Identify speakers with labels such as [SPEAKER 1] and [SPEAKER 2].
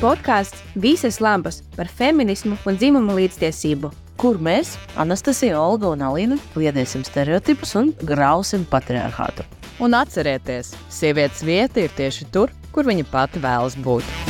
[SPEAKER 1] podkāsts Visas lampas par feminismu un dzimumu līdztiesību.
[SPEAKER 2] Kur mēs, Anastasija, Olga un Alīna, kliedēsim stereotipus un grausim patriarchātu.
[SPEAKER 3] Un atcerieties, sievietes vieta ir tieši tur, kur viņa pati vēlas būt.